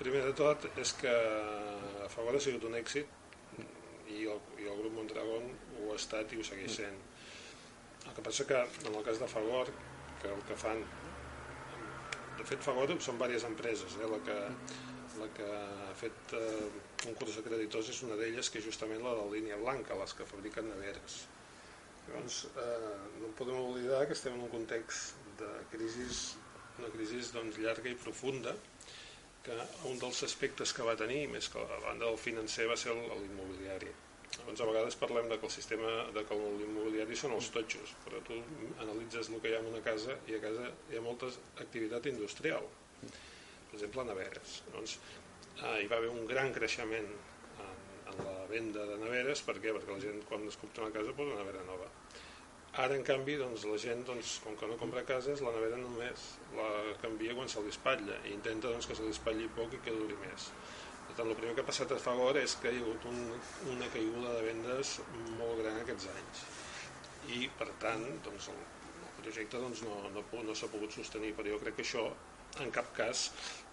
primer de tot és que a favor ha sigut un èxit i el, i el grup Mondragón ho ha estat i ho segueix sent. El que passa que en el cas de Fagor, que el que fan... De fet, Fagor són diverses empreses, eh? la, que, la que ha fet eh, un curs de creditors és una d'elles, que és justament la de la línia blanca, les que fabriquen neveres. Llavors, eh, no podem oblidar que estem en un context de crisi, una crisi doncs, llarga i profunda, que un dels aspectes que va tenir, més que a banda del financer, va ser l'immobiliari. Llavors, a vegades parlem de que el sistema de que l'immobiliari són els totxos, però tu analitzes el que hi ha en una casa i a casa hi ha molta activitat industrial. Per exemple, neveres. Doncs, eh, hi va haver un gran creixement en, en la venda de neveres, per què? Perquè la gent quan es compra una casa posa una nevera nova. Ara, en canvi, doncs, la gent, doncs, com que no compra cases, la nevera només la canvia quan se li espatlla i intenta doncs, que se li espatlli poc i que duri més. Per tant, el primer que ha passat a favor és que hi ha hagut un, una caiguda de vendes molt gran aquests anys i, per tant, doncs, el, el projecte doncs, no, no, no s'ha pogut sostenir, però jo crec que això en cap cas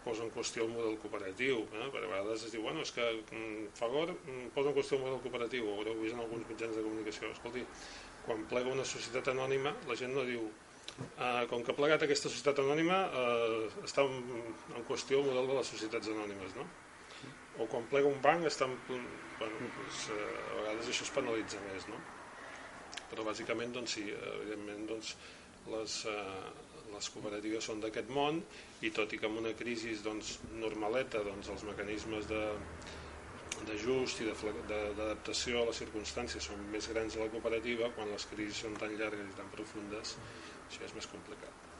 posa en qüestió el model cooperatiu eh? perquè a vegades es diu, bueno, és que mm, Fagor mm, posa en qüestió el model cooperatiu ho haureu vist en alguns mitjans de comunicació escolti, quan plega una societat anònima la gent no diu eh, com que ha plegat aquesta societat anònima eh, està en, en qüestió el model de les societats anònimes no? o quan plega un banc està en, bueno, doncs, eh, a vegades això es penalitza més no? però bàsicament doncs sí, evidentment doncs, les, eh, les cooperatives són d'aquest món i tot i que en una crisi doncs, normaleta doncs, els mecanismes de d'ajust i d'adaptació a les circumstàncies. Són més grans a la cooperativa quan les crisis són tan llargues i tan profundes. Això és més complicat